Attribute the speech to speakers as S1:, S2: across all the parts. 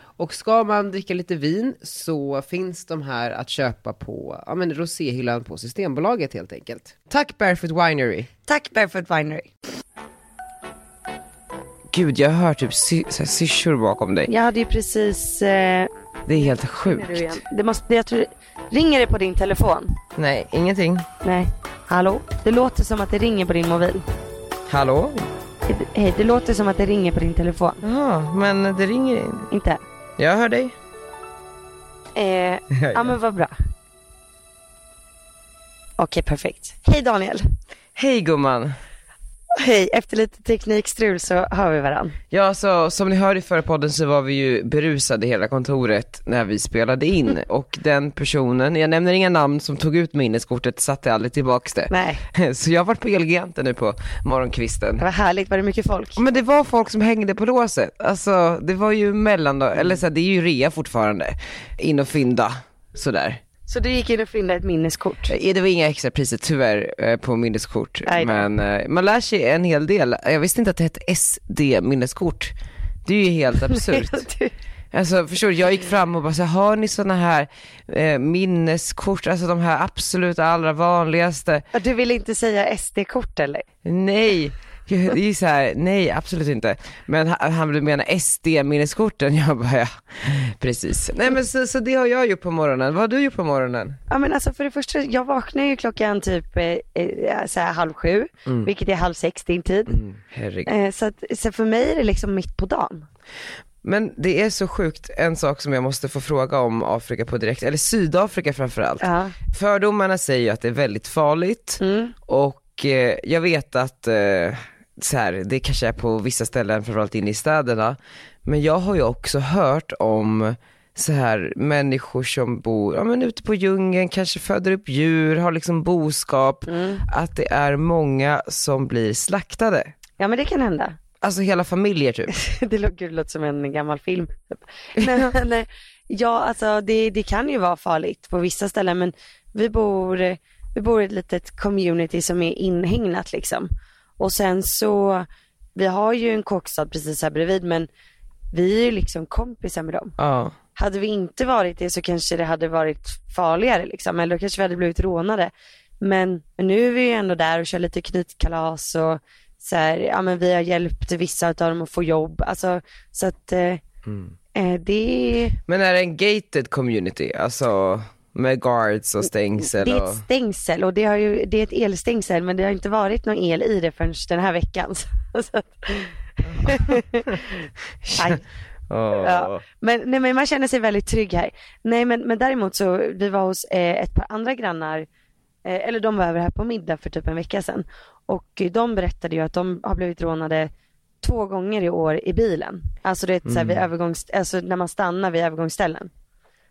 S1: Och ska man dricka lite vin så finns de här att köpa på ja, men roséhyllan på Systembolaget helt enkelt. Tack Barefoot Winery!
S2: Tack Barefoot Winery.
S1: Gud, jag hör typ sy- syrsor bakom dig.
S2: Jag hade ju precis... Eh,
S1: Det är helt sjukt.
S2: Det måste, jag tror, ringer det på din telefon?
S1: Nej, ingenting.
S2: Nej. Hallå? Det låter som att det ringer på din mobil.
S1: Hallå?
S2: Hej, det låter som att det ringer på din telefon.
S1: Jaha, men det ringer in.
S2: Inte?
S1: Jag hör dig.
S2: Eh, ja men vad bra. Okej, perfekt. Hej Daniel.
S1: Hej gumman!
S2: Hej, efter lite teknikstrul så hör vi varann.
S1: Ja, så som ni hörde i förra podden så var vi ju berusade i hela kontoret när vi spelade in och den personen, jag nämner inga namn, som tog ut minneskortet satte aldrig tillbaks det.
S2: Nej,
S1: Så jag har varit på Elgiganten nu på morgonkvisten.
S2: det var härligt. Var det mycket folk?
S1: Men det var folk som hängde på låset, alltså det var ju mellan, eller så här, det är ju rea fortfarande, in och fynda, sådär.
S2: Så du gick in och fyndade ett minneskort?
S1: Eh, Det var inga extra priser tyvärr eh, på minneskort, men eh, man lär sig en hel del. Jag visste inte att det hette SD-minneskort. Det är ju helt absurt. Alltså förstår du, jag gick fram och bara så har ni sådana här eh, minneskort, alltså de här absolut allra vanligaste?
S2: Du vill inte säga SD-kort eller?
S1: Nej, det är så här, nej absolut inte. Men han, han vill mena SD-minneskorten, jag bara ja, precis. Nej men så, så det har jag gjort på morgonen, vad har du gjort på morgonen?
S2: Ja men alltså för det första, jag vaknar ju klockan typ eh, eh, så här halv sju, vilket är halv sex din tid.
S1: Mm, herregud.
S2: Eh, så, att, så för mig är det liksom mitt på dagen.
S1: Men det är så sjukt, en sak som jag måste få fråga om Afrika på direkt, eller Sydafrika framförallt.
S2: Ja.
S1: Fördomarna säger ju att det är väldigt farligt
S2: Mm.
S1: och eh, jag vet att eh, så här, det kanske är på vissa ställen, framförallt inne i städerna, men jag har ju också hört om så här människor som bor, ja men ute på djungeln, kanske föder upp djur, har liksom boskap, att det är många som blir slaktade.
S2: ja men det kan hända.
S1: Alltså hela familjer typ.
S2: det låter, gud, det låter som en gammal film. Typ. Nej, nej. Ja, alltså det, det kan ju vara farligt på vissa ställen, men vi bor, vi bor i ett litet community som är inhägnat liksom. Och sen så, vi har ju en kåkstad precis här bredvid, men vi är ju liksom kompisar med dem.
S1: Ja.
S2: Hade vi inte varit det så kanske det hade varit farligare liksom, eller då kanske vi hade blivit rånade. Men, men nu är vi ju ändå där och kör lite knytkalas och så här, ja men vi har hjälpt vissa av dem att få jobb, alltså så att eh, eh, det,
S1: Men är det en gated community, alltså med guards och stängsel
S2: det är
S1: och...
S2: ett stängsel och det, har ju, det är ett elstängsel men det har inte varit någon el i det förrän den här veckan. Så.
S1: Åh.
S2: Ja. Men, nej, men man känner sig väldigt trygg här. Nej men, men däremot så, vi var hos eh, ett par andra grannar, eh, eller de var över här på middag för typ en vecka sedan. Och de berättade ju att de har blivit rånade två gånger i år i bilen. Alltså det är så här, vid övergångs, alltså när man stannar vid övergångsställen.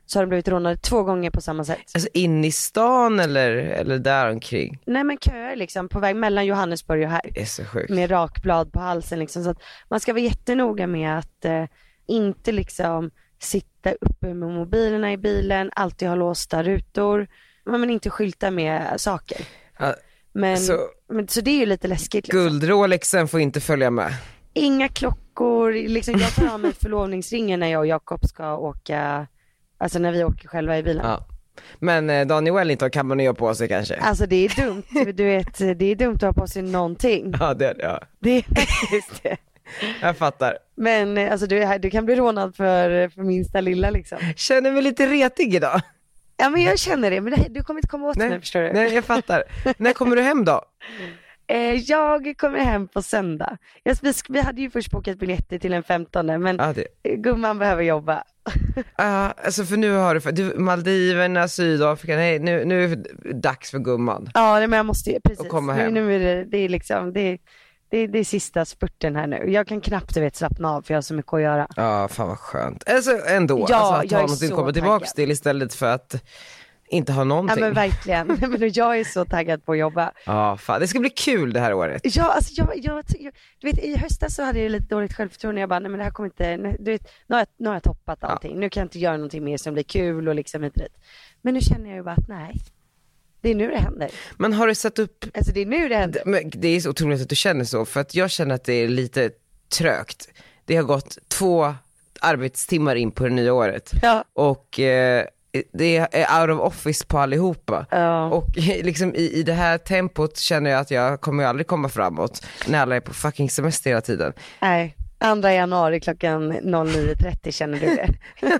S2: Så har de blivit rånade två gånger på samma sätt.
S1: Alltså in i stan eller, eller där omkring?
S2: Nej men köer liksom på väg mellan Johannesburg och här.
S1: Det är så sjukt.
S2: med rakblad på halsen liksom. Så att man ska vara jättenoga med att eh, inte liksom sitta uppe med mobilerna i bilen, alltid ha låsta rutor, men inte skylta med saker.
S1: Ja,
S2: Men
S1: Så-
S2: men, så det är ju lite läskigt. Liksom.
S1: Guldrolexen får inte följa med.
S2: Inga klockor, liksom, jag tar av mig förlovningsringen när jag och Jakob ska åka, alltså när vi åker själva i bilen.
S1: Ja. Men eh, Daniel Wellington kan man ju ha på sig kanske.
S2: Alltså det är dumt, du vet, det är dumt att ha på sig någonting.
S1: Ja, det, ja.
S2: Det är faktiskt det.
S1: jag fattar.
S2: Men eh, alltså du, du kan bli rånad för, för minsta lilla liksom.
S1: Känner mig lite retig idag.
S2: Ja men jag känner det, men det, du kommer inte komma åt mig förstår du.
S1: nej, jag fattar. När kommer du hem då?
S2: Eh, jag kommer hem på söndag. Vi, hade ju först bokat biljetter till den 15 men
S1: Ja, det.
S2: eh, gumman behöver jobba.
S1: Ja, alltså för nu har du, du Maldiverna, Sydafrika, nej nu, nu är det dags för gumman.
S2: Ja men jag måste ju, precis.
S1: Och komma
S2: nu,
S1: hem.
S2: nu är det, det är liksom, det, Det det är sista spurten här nu. Jag kan knappt du vet, slappna av för jag har så mycket att göra.
S1: Ja, fan vad skönt. Alltså ändå,
S2: Ja,
S1: alltså, att ha någonting att komma tillbaks
S2: taggad.
S1: till istället för att inte ha
S2: Ja
S1: någonting.
S2: men verkligen. men jag är så taggad på att jobba.
S1: Ja, fan. Det ska bli kul det här året.
S2: Ja, alltså jag, jag, jag, du vet i höstas så hade jag lite dåligt självförtroende. Jag bara, nej men det här kommer inte, nej, du vet, nu har jag, nu har jag toppat allting. Nu kan jag inte göra någonting mer som blir kul och liksom hit och dit. Men nu känner jag ju bara att nej, det är nu det händer.
S1: Men har du satt upp,
S2: Alltså det är nu det händer.
S1: men det är så otroligt att du känner så, för att jag känner att det är lite trögt. Det har gått två arbetstimmar in på det nya året
S2: Ja.
S1: och eh, det är out of office på allihopa.
S2: Ja.
S1: Och liksom i, i det här tempot känner jag att jag kommer aldrig komma framåt när alla är på fucking semester hela tiden.
S2: Nej, andra januari klockan 09.30 känner du det.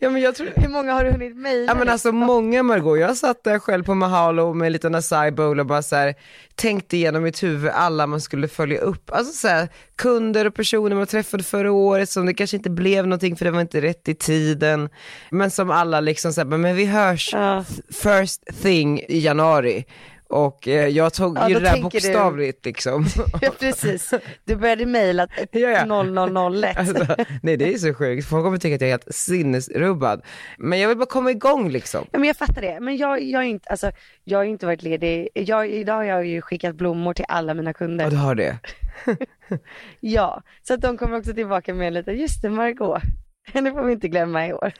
S1: ja men jag tror,
S2: Hur många har du hunnit mejla?
S1: Ja men alltså många Margot, jag satt där själv på Mahalo med en liten acai bowl och bara så här, tänkte igenom mitt huvud alla man skulle följa upp. Alltså så här, kunder och personer man träffade förra året som det kanske inte blev någonting för det var inte rätt i tiden. Men som alla liksom såhär, men vi hörs
S2: Ja.
S1: first thing i januari. Och eh, jag tog
S2: Ja,
S1: ju det där
S2: tänker du-
S1: bokstavligt liksom.
S2: Ja precis, du började mejla
S1: Ja, ja.
S2: 0001.
S1: Alltså, nej det är så sjukt, folk kommer tycka att jag är helt sinnesrubbad. Men jag vill bara komma igång liksom.
S2: Ja, men jag fattar det, men jag, jag, är inte, alltså, jag har inte varit ledig. Jag, idag har jag ju skickat blommor till alla mina kunder.
S1: Ja du har det.
S2: Ja, så att de kommer också tillbaka med lite, just det Margot, henne får vi inte glömma i år.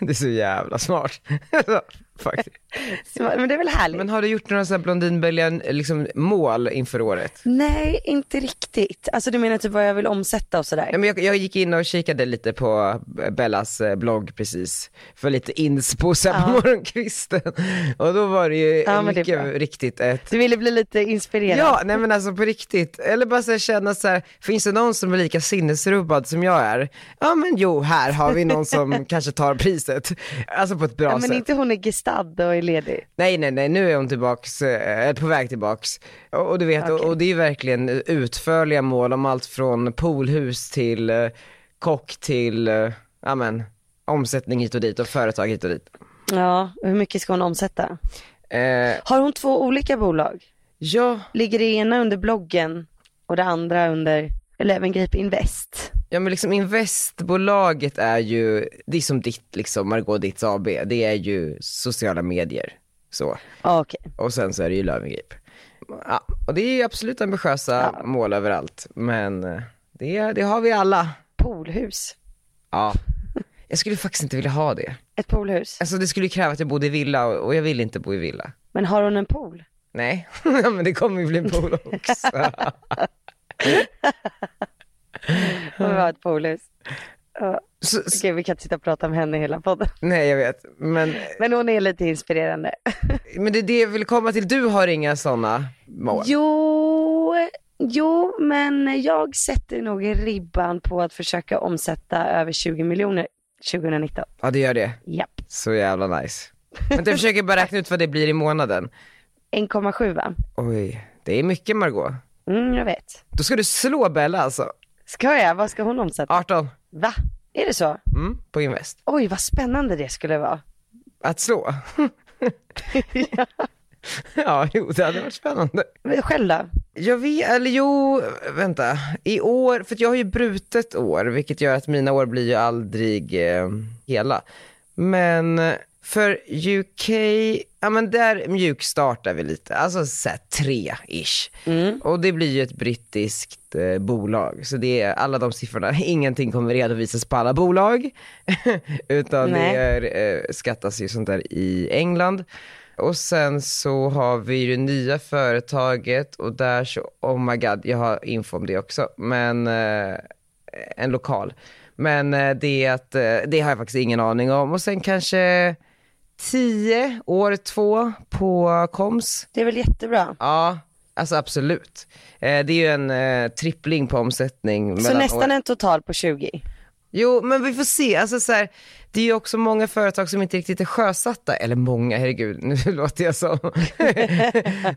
S1: Det är så jävla smart. Faktiskt.
S2: Men det är väl härligt?
S1: Men har du gjort några så här Blondinböljan liksom, mål inför året?
S2: Nej, inte riktigt. Alltså du menar typ vad jag vill omsätta och sådär?
S1: Ja, men jag, jag gick in och kikade lite på Bellas eh, blogg precis, för lite inspo så här på morgonkvisten. Och då var det ju
S2: Ja, men det
S1: mycket
S2: bra.
S1: riktigt ett
S2: Du ville bli lite inspirerad?
S1: Ja, nej men alltså på riktigt. Eller bara så här, känna så här, finns det någon som är lika sinnesrubbad som jag är? Ja men jo, här har vi någon som kanske tar priset. Alltså på ett bra
S2: Ja, men
S1: sätt.
S2: inte hon är gestad och är ledig.
S1: Nej nej nej, nu är hon tillbaks, eh, på väg tillbaks. Och, och du vet, och,
S2: Okej.
S1: och det är verkligen utförliga mål om allt från poolhus till eh, kock till, eh, men, omsättning hit och dit och företag hit och dit.
S2: Ja, hur mycket ska hon omsätta?
S1: Eh,
S2: Har hon två olika bolag?
S1: ja,
S2: Ligger det ena under bloggen och det andra under Eleven Grape Invest?
S1: Ja men liksom investbolaget är ju, det är som ditt liksom, Margot Ditts AB, det är ju sociala medier. Så.
S2: Ja, Okej.
S1: Och sen så är det ju Löwengrip. Ja, och det är ju absolut ambitiösa
S2: Ja.
S1: mål överallt, men eh, det, det har vi alla.
S2: Poolhus.
S1: Ja. Jag skulle faktiskt inte vilja ha det.
S2: Ett poolhus.
S1: Alltså det skulle kräva att jag bodde i villa och, och jag vill inte bo i villa.
S2: Men har hon en pool?
S1: Nej, men det kommer ju bli en pool också.
S2: Hon ha ett poolhus. Ja,
S1: så,
S2: Okej, vi kan inte sitta och prata om henne hela podden.
S1: nej jag vet, men,
S2: Men hon är lite inspirerande.
S1: men det är det jag vill komma till. Du har inga sådana mål?
S2: Jo, jo, men jag sätter nog ribban på att försöka omsätta över 20 miljoner 2019.
S1: Ja det gör det.
S2: Japp.
S1: Så jävla nice. Men jag försöker bara räkna ut vad det blir i månaden.
S2: 1,7 va?
S1: Oj, det är mycket Margot.
S2: Mm, jag vet.
S1: Då ska du slå Bella alltså.
S2: Ska jag? Vad ska hon omsätta?
S1: 18,
S2: Va? Är det så?
S1: mm, på Invest.
S2: Oj, vad spännande det skulle vara.
S1: Att slå? ja, jo det hade varit spännande.
S2: Men Själv då?
S1: Jag vet, eller jo, vänta. I år, för jag har ju brutet år, vilket gör att mina år blir ju aldrig eh, hela. Men för UK, ja men där mjukstartar vi lite, alltså såhär tre-ish.
S2: Mm.
S1: Och det blir ju ett brittiskt eh, bolag, så det är alla de siffrorna, ingenting kommer redovisas på alla bolag, utan
S2: Nej.
S1: det är, eh, skattas ju sånt där i England. Och sen så har vi ju det nya företaget och där så, oh my god, jag har info om det också, men eh, en lokal. Men eh, det, att, eh, det har jag faktiskt ingen aning om. Och sen kanske 10, år två på koms.
S2: Det är väl jättebra.
S1: Ja, alltså absolut. Eh, det är ju en eh, trippling på omsättning.
S2: Så nästan
S1: år-
S2: en total på 20.
S1: Jo, men vi får se. Alltså, så här, det är ju också många företag som inte riktigt är sjösatta. Eller många, herregud, nu låter jag som.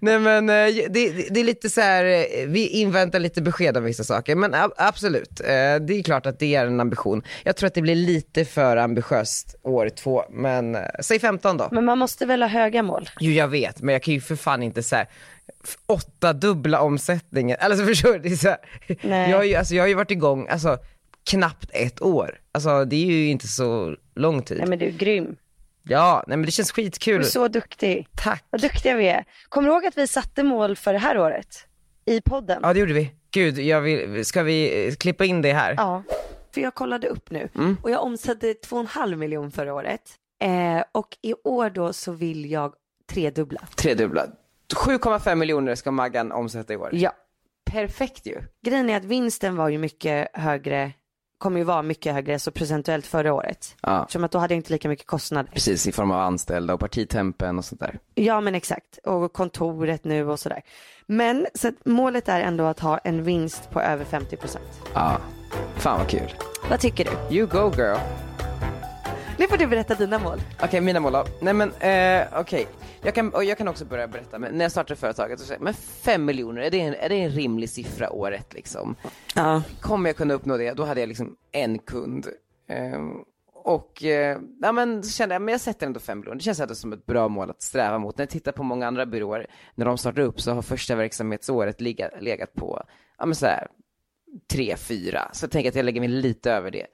S1: Nej men eh, det, det, är lite så här, eh, vi inväntar lite besked om vissa saker. Men absolut, eh, det är klart att det är en ambition. Jag tror att det blir lite för ambitiöst år två, men säg 15 då.
S2: Men man måste väl ha höga mål?
S1: Jo jag vet, men jag kan ju för fan inte så här, åtta dubbla omsättningen. Alltså förstår du? Det är så här, Nej. Jag, har ju, alltså, jag har ju varit igång, alltså knappt ett år. Alltså det är ju inte så lång tid.
S2: Nej men du är grym.
S1: Ja, nej men det känns skitkul.
S2: Du är så duktig.
S1: Tack.
S2: Vad duktiga vi är. Kommer du ihåg att vi satte mål för det här året? I podden.
S1: Ja det gjorde vi. Gud, jag vill, ska vi eh, klippa in det här?
S2: Ja. För jag kollade upp nu mm. och jag omsatte 2,5 miljon förra året. Eh, och i år då så vill jag tredubbla.
S1: Tredubbla. 7,5 miljoner ska Maggan omsätta i år.
S2: Ja.
S1: Perfekt ju.
S2: Grejen är att vinsten var ju mycket högre kommer ju vara mycket högre så procentuellt förra året. Ja. Som att då hade jag inte lika mycket kostnader.
S1: Precis, i form av anställda och partitempen och sånt där.
S2: Ja men exakt, och kontoret nu och sådär. Men så målet är ändå att ha en vinst på över 50 procent.
S1: Ja, fan vad kul.
S2: Vad tycker du?
S1: You go girl.
S2: Nu får du berätta dina mål.
S1: Okej, mina mål då. Nej men eh, okej. Jag kan, och jag kan också börja berätta, men när jag startade företaget så sa jag, men fem miljoner, är det, en, är det en rimlig siffra året liksom?
S2: Ja.
S1: Kommer jag kunna uppnå det, då hade jag liksom en kund. Um, och eh, ja, men så kände jag, men jag sätter ändå fem miljoner. Det känns ändå som ett bra mål att sträva mot. När jag tittar på många andra byråer, när de startar upp så har första verksamhetsåret legat, legat på, ja men så här, tre, fyra. Så jag tänker att jag lägger mig lite över det.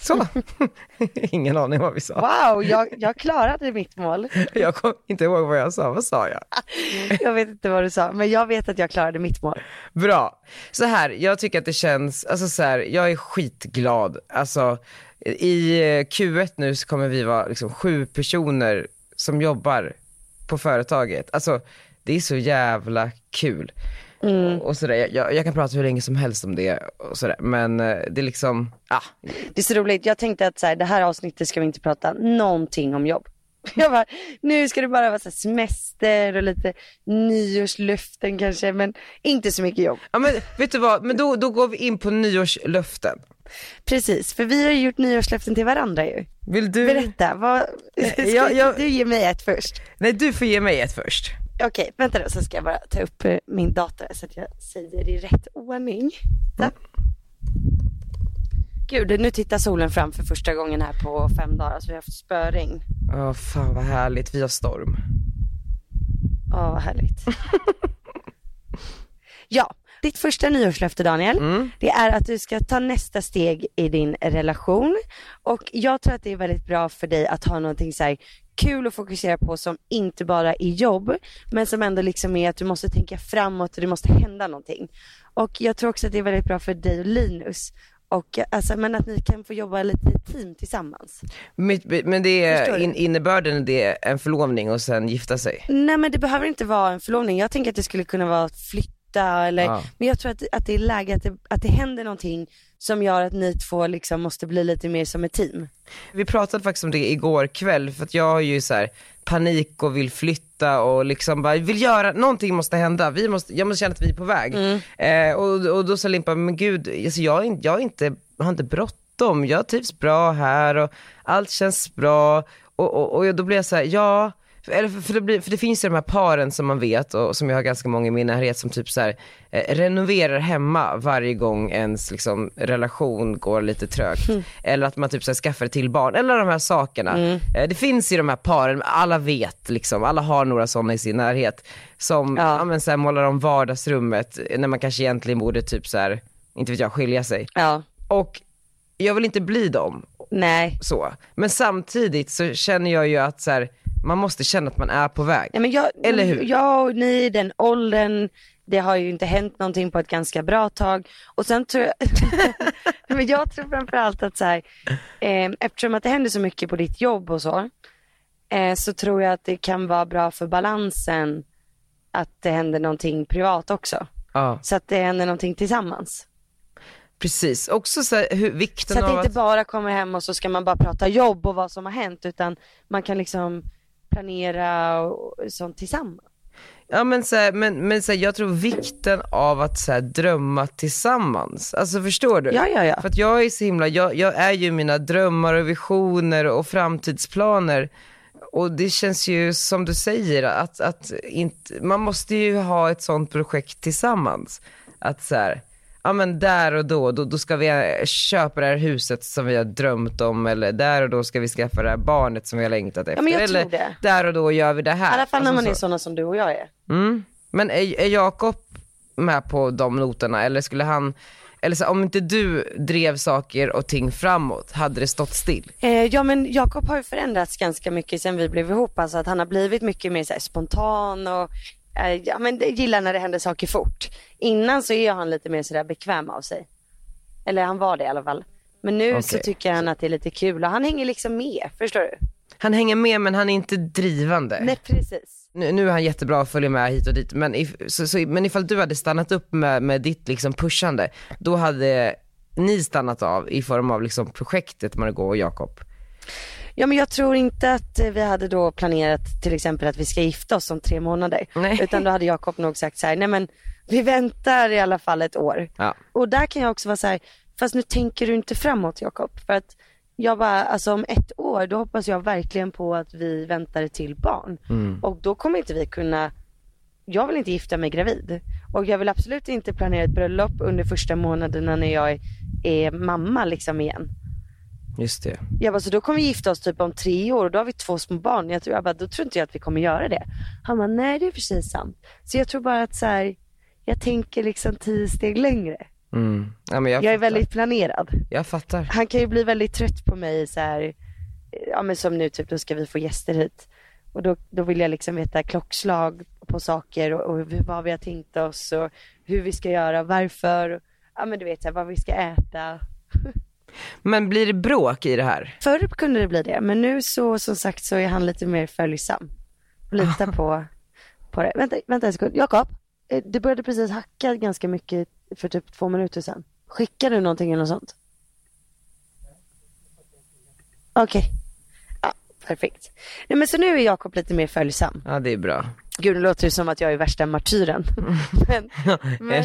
S1: Så, ingen aning vad vi sa.
S2: Wow, jag, jag klarade mitt mål.
S1: Jag kommer inte ihåg vad jag sa, vad sa jag?
S2: Jag vet inte vad du sa, men jag vet att jag klarade mitt mål.
S1: Bra. Så här, jag tycker att det känns, alltså så här, jag är skitglad. Alltså i Q1 nu så kommer vi vara liksom sju personer som jobbar på företaget. Alltså det är så jävla kul. Mm. Och sådär. Jag, jag, kan prata hur länge som helst om det och sådär. men eh, det är liksom, ah.
S2: Det är så roligt, jag tänkte att så här, det här avsnittet ska vi inte prata någonting om jobb. Jag bara, nu ska det bara vara så semester och lite nyårslöften kanske, men inte så mycket jobb.
S1: Ja men vet du vad, men då, då går vi in på nyårslöften.
S2: Precis, för vi har ju gjort nyårslöften till varandra ju.
S1: Vill du?
S2: Berätta, vad, ska jag, jag... du ge mig ett först?
S1: Nej du får ge mig ett först.
S2: Okej, vänta då så ska jag bara ta upp eh, min dator så att jag säger det i rätt ordning. Mm. Gud, nu tittar solen fram för första gången här på fem dagar, så alltså vi har haft spöregn.
S1: Åh, fan vad härligt, vi har storm.
S2: Ja, vad härligt. ja, ditt första nyårslöfte Daniel, mm. det är att du ska ta nästa steg i din relation. Och jag tror att det är väldigt bra för dig att ha någonting så här kul att fokusera på som inte bara är jobb, men som ändå liksom är att du måste tänka framåt och det måste hända någonting. Och jag tror också att det är väldigt bra för dig och Linus och alltså, men att ni kan få jobba lite i team tillsammans.
S1: Men det är in, innebörden det är en förlovning och sen gifta sig?
S2: Nej men det behöver inte vara en förlovning. Jag tänker att det skulle kunna vara flytta eller, ah. men jag tror att, att det är läge att det, att det händer någonting som gör att ni två liksom måste bli lite mer som ett team.
S1: Vi pratade faktiskt om det igår kväll för att jag har ju så här, panik och vill flytta och liksom bara vill göra, någonting måste hända, vi måste, jag måste känna att vi är på väg. Mm. Eh, och, och då sa Limpa, men gud, alltså jag, jag, inte, jag har inte bråttom, jag trivs bra här och allt känns bra. Och, och, och då blir jag så här, ja, eller för, för, det blir, för det finns ju de här paren som man vet och som jag har ganska många i min närhet som typ så här, eh, renoverar hemma varje gång ens liksom, relation går lite trögt. Mm. Eller att man typ så här, skaffar till barn, eller de här sakerna. Mm. Eh, det finns ju de här paren, alla vet liksom, alla har några sådana i sin närhet. Som ja. Ja, men, så här, målar om vardagsrummet när man kanske egentligen borde typ så här, inte vet jag, skilja sig.
S2: Ja.
S1: Och jag vill inte bli dem.
S2: Nej.
S1: Så. Men samtidigt så känner jag ju att så här, man måste känna att man är på väg.
S2: Ja, men jag,
S1: Eller hur?
S2: Jag och ni i den åldern, det har ju inte hänt någonting på ett ganska bra tag. Och sen tror jag, men jag tror framförallt att så här, eh, eftersom att det händer så mycket på ditt jobb och så, eh, så tror jag att det kan vara bra för balansen att det händer någonting privat också.
S1: Ja.
S2: Så att det händer någonting tillsammans.
S1: Precis, också så här, hur, vikten att...
S2: Så att det inte bara kommer hem och så ska man bara prata jobb och vad som har hänt utan man kan liksom planera och sånt tillsammans.
S1: Ja men, så här, men, men så här, jag tror vikten av att så här, drömma tillsammans, alltså förstår du?
S2: Ja, ja, ja.
S1: För att jag är så himla, jag, jag är ju mina drömmar och visioner och framtidsplaner och det känns ju som du säger att, att inte, man måste ju ha ett sånt projekt tillsammans. Att så här, ja men där och då, då, då ska vi köpa det här huset som vi har drömt om eller där och då ska vi skaffa det här barnet som vi har längtat efter.
S2: men jag
S1: eller
S2: tror det.
S1: där och då gör vi det här.
S2: I alla fall när
S1: Alltså
S2: man är
S1: så.
S2: sådana som du och jag är.
S1: Mm. Men är, är Jakob med på de noterna eller skulle han, eller så, om inte du drev saker och ting framåt, hade det stått still?
S2: Eh, ja men Jakob har ju förändrats ganska mycket sen vi blev ihop. Alltså att han har blivit mycket mer så spontan och eh, ja, men gillar när det händer saker fort. Innan så är han lite mer sådär bekväm av sig. Eller han var det i alla fall. Men nu så
S1: Okej.
S2: tycker han att det är lite kul och han hänger liksom med, förstår du?
S1: Han hänger med men han är inte drivande.
S2: Nej precis.
S1: Nu, nu är han jättebra och följer med hit och dit, men, if, så, så, men ifall du hade stannat upp med, med ditt liksom pushande, då hade ni stannat av i form av liksom projektet Margot och Jakob.
S2: Ja men jag tror inte att eh, vi hade då planerat till exempel att vi ska gifta oss om tre månader.
S1: Nej.
S2: Utan då hade Jakob nog sagt så här, nej men vi väntar i alla fall ett år.
S1: Ja.
S2: Och där kan jag också vara så här, fast nu tänker du inte framåt Jakob. För att jag bara, alltså om ett år då hoppas jag verkligen på att vi väntar till barn. Och då kommer inte vi kunna, jag vill inte gifta mig gravid. Och jag vill absolut inte planera ett bröllop under första månaderna när jag är, är mamma liksom igen.
S1: Just det.
S2: Jag bara, så då kommer vi gifta oss typ om tre år och då har vi två små barn. Jag, tror, jag bara, då tror inte jag att vi kommer göra det. Han bara, nej det är precis sant. Så jag tror bara att så här, jag tänker liksom tio steg längre.
S1: Mm. Ja, men jag,
S2: Jag är väldigt planerad.
S1: Jag fattar.
S2: Han kan ju bli väldigt trött på mig så här, ja men som nu typ, då ska vi få gäster hit. Och då, då vill jag liksom veta klockslag på saker och, och hur- vad vi har tänkt oss och hur vi ska göra, varför. Ja men du vet så här, vad vi ska äta.
S1: Men blir det bråk i det här?
S2: Förr kunde det bli det, men nu så som sagt så är han lite mer följsam. Litar på, på det. Vänta, vänta en sekund. Jakob, eh, det började precis hacka ganska mycket för typ två minuter sedan. Skickar du någonting eller något sånt? Okej. Ja, perfekt. Nej men så nu är Jakob lite mer följsam.
S1: Ja det är bra.
S2: Gud, nu låter det som att jag är värsta martyren. men, men,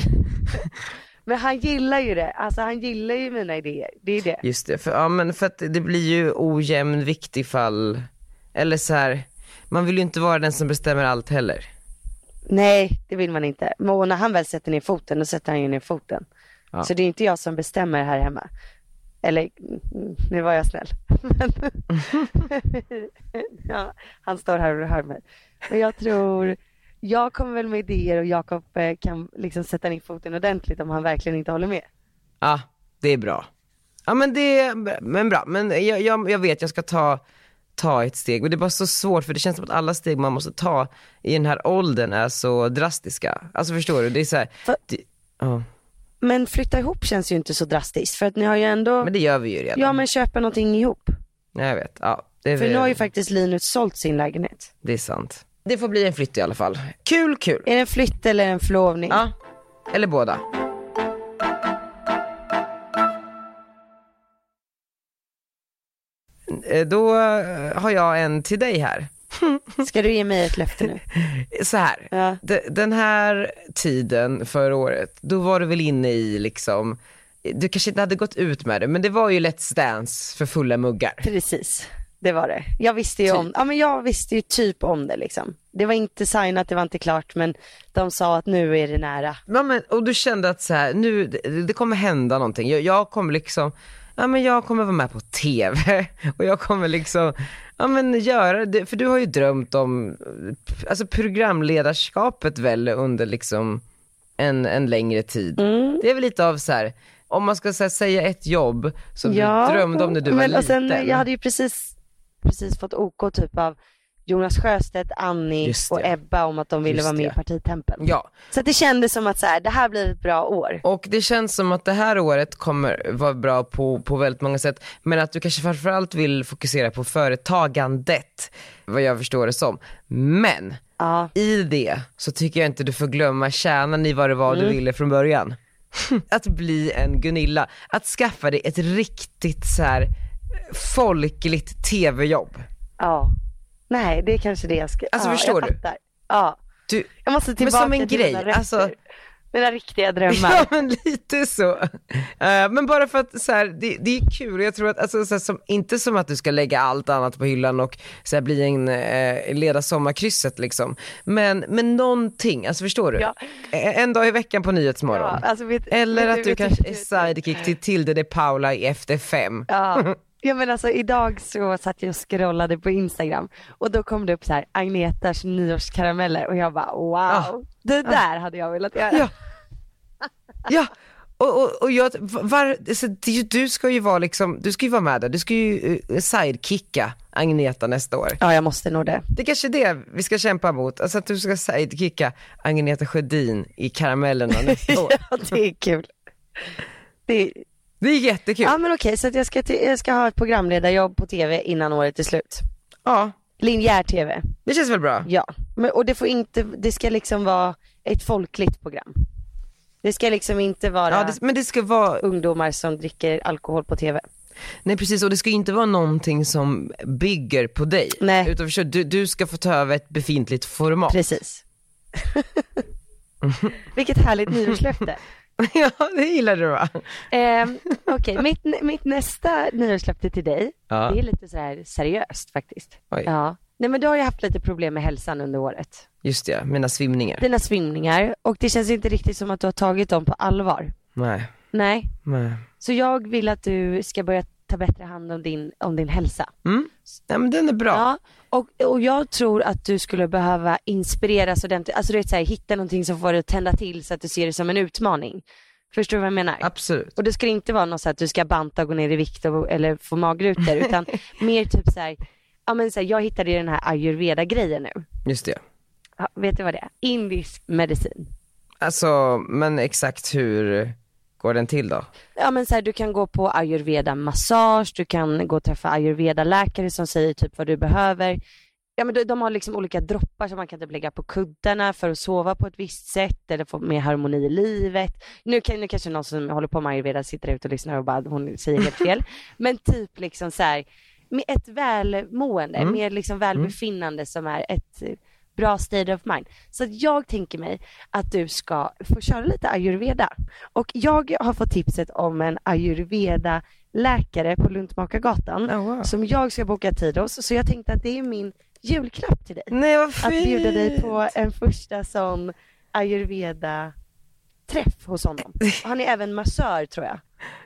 S2: men han gillar ju det. Alltså han gillar ju mina idéer. Det är det.
S1: Just det, för, ja, men för att det blir ju ojämn vikt ifall, eller så här, man vill ju inte vara den som bestämmer allt heller.
S2: Nej, det vill man inte. Men när han väl sätter ner foten, då sätter han ju ner foten.
S1: Ja.
S2: Så det är inte jag som bestämmer här hemma. Eller, nu var jag snäll. Men, ja, han står här och hör mig. Men jag tror, jag kommer väl med idéer och Jakob eh, kan liksom sätta ner foten ordentligt om han verkligen inte håller med.
S1: Ja, det är bra. Ja men det är men bra, men jag, jag, jag vet jag ska ta, ta ett steg, men det är bara så svårt för det känns som att alla steg man måste ta i den här åldern är så drastiska. Alltså förstår du, det är så här,
S2: För-
S1: det, ja,
S2: Men flytta ihop känns ju inte så drastiskt för att ni har ju ändå,
S1: men det gör vi ju redan.
S2: ja men köpa någonting ihop.
S1: Jag vet, ja. Det är,
S2: För nu har ju faktiskt Linus sålt sin lägenhet.
S1: det är sant. Det får bli en flytt i alla fall. Kul, kul.
S2: Är det en flytt eller en förlovning?
S1: Ja, eller båda. Eh, Då eh, har jag en till dig här.
S2: Ska du ge mig ett löfte nu?
S1: Så här,
S2: Ja.
S1: de- den här tiden förra året, då var du väl inne i liksom, du kanske inte hade gått ut med det, men det var ju Let's Dance för fulla muggar.
S2: Precis, det var det. Jag visste ju
S1: Typ.
S2: om, ja men jag visste ju typ om det liksom. Det var inte signat, det var inte klart, men de sa att nu är det nära.
S1: Ja, men, och du kände att så här, nu, det, det kommer hända någonting, jag, jag kommer liksom, ja men jag kommer vara med på TV och jag kommer liksom, ja men göra det, för du har ju drömt om, alltså programledarskapet väl under liksom en, en längre tid.
S2: Mm.
S1: Det är väl lite av så här, om man ska här, säga ett jobb som du drömde om när du var
S2: men,
S1: liten.
S2: och sen, jag hade ju precis, precis fått OK typ av Jonas Sjöstedt, Annie
S1: Just
S2: och
S1: det.
S2: Ebba om att de ville
S1: Just
S2: vara med
S1: det.
S2: i partitempeln.
S1: Ja,
S2: Så att det kändes som att så här, det här blir ett bra år.
S1: och det känns som att det här året kommer vara bra på, på väldigt många sätt, men att du kanske framförallt vill fokusera på företagandet, vad jag förstår det som. Men
S2: Ja,
S1: i det så tycker jag inte du får glömma kärnan i vad det var du ville från början. att bli en Gunilla, att skaffa dig ett riktigt så här folkligt tv-jobb.
S2: ja. Nej, det är kanske det jag ska,
S1: Alltså,
S2: ja,
S1: förstår
S2: jag
S1: du?
S2: fattar. Ja,
S1: Du,
S2: Jag måste
S1: men
S2: tillbaka
S1: som en
S2: till
S1: grej,
S2: mina
S1: alltså
S2: Mina riktiga drömmar.
S1: Ja men lite så. Eh, men bara för att så här, det, det är kul, jag tror att, alltså, så här, som, inte som att du ska lägga allt annat på hyllan och så här, bli en, eh, leda sommarkrysset liksom. Men, men någonting, alltså förstår du?
S2: Ja.
S1: Eh, En dag i veckan på Nyhetsmorgon.
S2: Ja, alltså, vet-
S1: Eller
S2: vet
S1: att du
S2: vet
S1: kanske är sidekick till Tilde de Paula i Efter fem.
S2: Ja. ja men alltså idag så satt jag och scrollade på Instagram och då kom det upp så här Agnetas nyårskarameller och jag bara wow,
S1: Ja.
S2: det där hade jag velat göra.
S1: Ja. Ja, och, och, och jag, var, så du ska ju vara liksom, du ska ju vara med där, du ska ju eh, sidekicka Agneta nästa år.
S2: Ja jag måste nog det.
S1: Det är kanske är det vi ska kämpa mot, alltså att du ska sidekicka Agneta Sjödin i Karamellerna nästa år.
S2: ja det är kul. Det är,
S1: Det är jättekul.
S2: ja men okej så att jag ska, jag ska ha ett programledarjobb på tv innan året är slut.
S1: Ja,
S2: Linjär tv,
S1: det känns väl bra?
S2: ja. Men, och det får inte, det ska liksom vara ett folkligt program. Det ska liksom inte vara
S1: Ja, det, men det ska vara,
S2: ungdomar som dricker alkohol på tv.
S1: nej precis och det ska inte vara någonting som bygger på dig.
S2: Nej.
S1: Utan förstår, du, du ska få ta över ett befintligt format.
S2: Precis. Vilket härligt nyårslöfte.
S1: ja, det gillar du va?
S2: Eh, Okej, mitt, mitt nästa nyårslöfte till dig,
S1: Ja.
S2: det är lite så här seriöst faktiskt.
S1: Oj.
S2: Ja. Nej men du har ju haft lite problem med hälsan under året.
S1: Just det, mina svimningar.
S2: Dina svimningar och det känns inte riktigt som att du har tagit dem på allvar.
S1: Nej,
S2: Nej,
S1: nej.
S2: så jag vill att du ska börja ta bättre hand om din, om din hälsa.
S1: Mm. Nej men den är bra.
S2: Ja, och, och jag tror att du skulle behöva inspireras ordentligt, alltså du vet så här, hitta någonting som får dig att tända till så att du ser det som en utmaning. Förstår du vad jag menar?
S1: Absolut.
S2: Och det ska inte vara något så att du ska banta och gå ner i vikt och, eller få magrutor utan mer typ så här, ja men så här, jag hittade ju den här ayurveda grejen nu.
S1: Just det.
S2: Ja, vet du vad det är? Indisk medicin.
S1: Alltså, men exakt hur går den till då?
S2: Ja men så här, du kan gå på ayurveda massage, du kan gå och träffa ayurveda läkare som säger typ vad du behöver. Ja men de, de har liksom olika droppar som man kan typ lägga på kuddarna för att sova på ett visst sätt eller få mer harmoni i livet. Nu, kan, nu kanske någon som håller på med ayurveda sitter ute och lyssnar och bara hon säger helt fel. men typ liksom så här, med ett välmående,
S1: Mm.
S2: mer liksom välbefinnande som är ett bra state of mind. Så att jag tänker mig att du ska få köra lite ayurveda. Och jag har fått tipset om en ayurveda läkare på Luntmakargatan
S1: Oh, wow.
S2: som jag ska boka tid hos. Så jag tänkte att det är min julklapp till dig.
S1: Nej vad
S2: Att
S1: fint.
S2: bjuda dig på en första sån ayurveda träff hos honom. Han är även massör tror jag.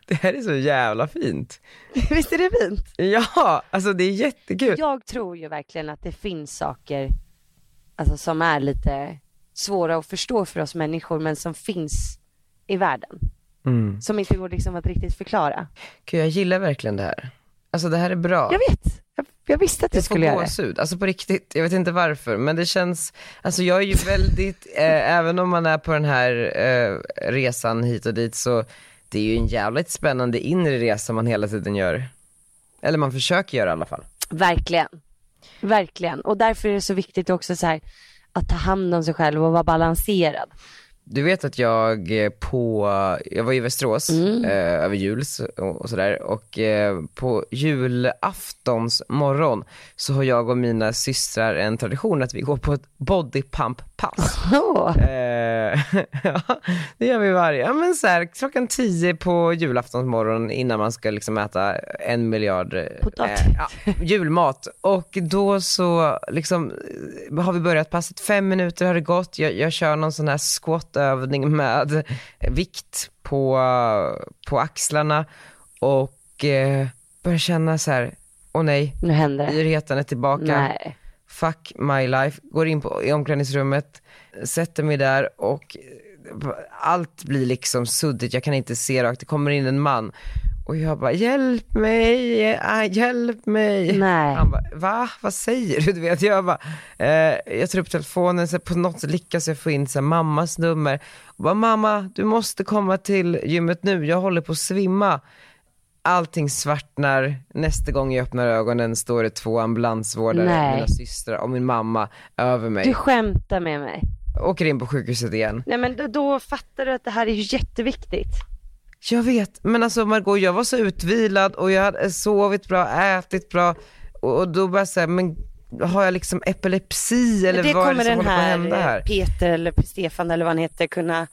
S1: Det här är så jävla fint.
S2: Visst är det fint?
S1: Ja, alltså det är jättekul.
S2: Jag tror ju verkligen att det finns saker alltså, som är lite svåra att förstå för oss människor men som finns i världen.
S1: Mm.
S2: Som inte går liksom att riktigt förklara.
S1: Gud, jag gillar verkligen det här. Alltså det här är bra.
S2: Jag vet, jag, jag visste att du
S1: Jag får
S2: skulle göra det.
S1: gåshud, alltså på riktigt, jag vet inte varför, men det känns, alltså jag är ju väldigt, eh, även om man är på den här eh, resan hit och dit så, det är ju en jävligt spännande inre resa man hela tiden gör. Eller man försöker göra i alla fall.
S2: Verkligen. Verkligen. Och därför är det så viktigt också så här, att ta hand om sig själv och vara balanserad.
S1: Du vet att jag eh, på, jag var i Västerås
S2: Mm.
S1: eh, över jul och, och sådär och eh, på julaftons morgon så har jag och mina systrar en tradition att vi går på ett body pump pass.
S2: Åh,
S1: Eh, ja, det gör vi varje, ja men så här, klockan tio på julaftonsmorgon innan man ska liksom äta en miljard eh, ja, julmat. Och då så liksom eh, har vi börjat passet, fem minuter har det gått, jag, jag kör någon sån här squat-övning med vikt på, på axlarna och eh, börjar känna så här, åh nej,
S2: nu händer det.
S1: yrheten är tillbaka.
S2: Nej.
S1: fuck my life, går in på, i omklädningsrummet, sätter mig där och eh, allt blir liksom suddigt, jag kan inte se rakt, det kommer in en man och jag bara hjälp mig, äh, hjälp mig.
S2: Nej.
S1: Han bara va, vad säger du? du vet, jag bara, eh, jag tar upp telefonen, så på något sätt lyckas jag få in så här, mammas nummer. Och bara mamma, du måste komma till gymmet nu, jag håller på att svimma. Allting svartnar, nästa gång jag öppnar ögonen står det två ambulansvårdare,
S2: Nej.
S1: mina systrar och min mamma över mig.
S2: Du skämtar med mig.
S1: Åker in på sjukhuset igen.
S2: Nej men då, då fattar du att det här är ju jätteviktigt.
S1: Jag vet, men alltså Margot jag var så utvilad och jag hade sovit bra, ätit bra och, då bara såhär, men har jag liksom epilepsi eller
S2: det
S1: vad är
S2: kommer
S1: det som
S2: den
S1: håller på att
S2: här
S1: hända här?
S2: eh, Peter eller Stefan eller vad han heter kunna,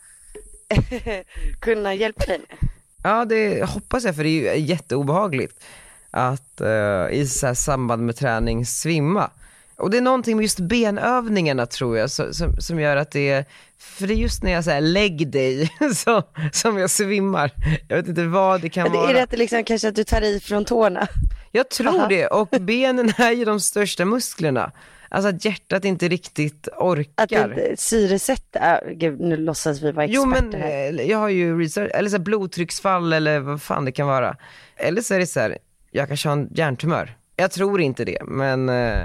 S2: kunna hjälpa dig med.
S1: Ja det hoppas jag för det är ju jätteobehagligt att eh, i så här samband med träning svimma. Och det är någonting med just benövningarna tror jag som, som, som gör att det är, för det är just när jag säger lägg dig så, som jag svimmar. Jag vet inte vad det kan
S2: det
S1: vara.
S2: är det att det liksom, kanske att du tar i från tårna?
S1: Jag tror
S2: Aha.
S1: det och benen är ju de största musklerna. Alltså att hjärtat inte riktigt orkar.
S2: Att inte syresätta, gud nu låtsas vi vara
S1: Jo
S2: experter
S1: men
S2: här.
S1: eh, jag har ju research, eller så blodtrycksfall eller vad fan det kan vara. Eller så är det så här, jag kanske har en hjärntumör. Jag tror inte det, men eh,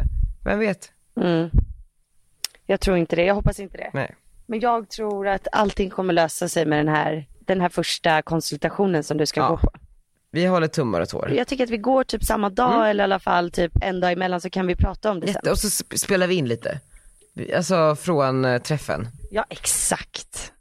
S1: vem vet?
S2: Mm. Jag tror inte det, jag hoppas inte det.
S1: Nej.
S2: Men jag tror att allting kommer lösa sig med den här, den här första konsultationen som du ska
S1: Ja.
S2: gå på.
S1: Vi håller tummar och tår.
S2: Jag tycker att vi går typ samma dag
S1: Mm.
S2: eller i alla fall typ en dag emellan så kan vi prata om det sen.
S1: Jätte, och så sp- spelar vi in lite. Alltså från eh, träffen.
S2: Ja exakt.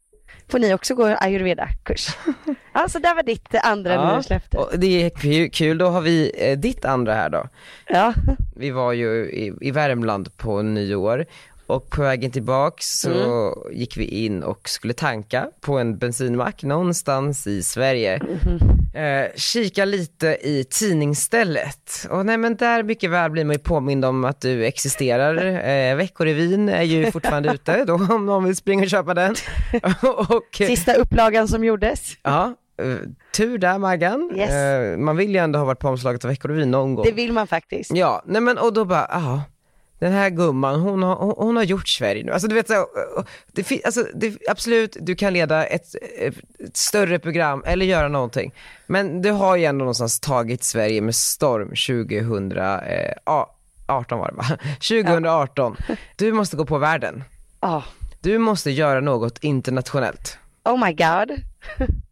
S2: Får ni också gå ayurveda-kurs? ja så där var ditt andra
S1: Ja. Och det är kul, kul, då har vi eh, ditt andra här då.
S2: Ja.
S1: Vi var ju i, i Värmland på nyår och på vägen tillbaks så
S2: Mm.
S1: gick vi in och skulle tanka på en bensinmack någonstans i Sverige.
S2: Mm-hmm.
S1: Eh, kika lite i tidningsstället och nej men där mycket väl blir man ju påmind om att du existerar. Eh, Veckorevyn är ju fortfarande ute då om någon vill springa och köpa den. och,
S2: Sista upplagan som gjordes.
S1: ja, eh, tur där Maggan.
S2: Yes.
S1: Eh, man vill ju ändå ha varit på omslaget av Veckorevyn någon gång.
S2: Det vill man faktiskt.
S1: Ja, nej men och då bara, ja den här gumman, hon har, hon, hon har gjort Sverige nu. Alltså du vet, så, det, alltså, det, absolut du kan leda ett, ett större program eller göra någonting. Men du har ju ändå någonstans tagit Sverige med storm 2018 var det va? 2018. Du måste gå på världen.
S2: Ja.
S1: Du måste göra något internationellt.
S2: Oh my god.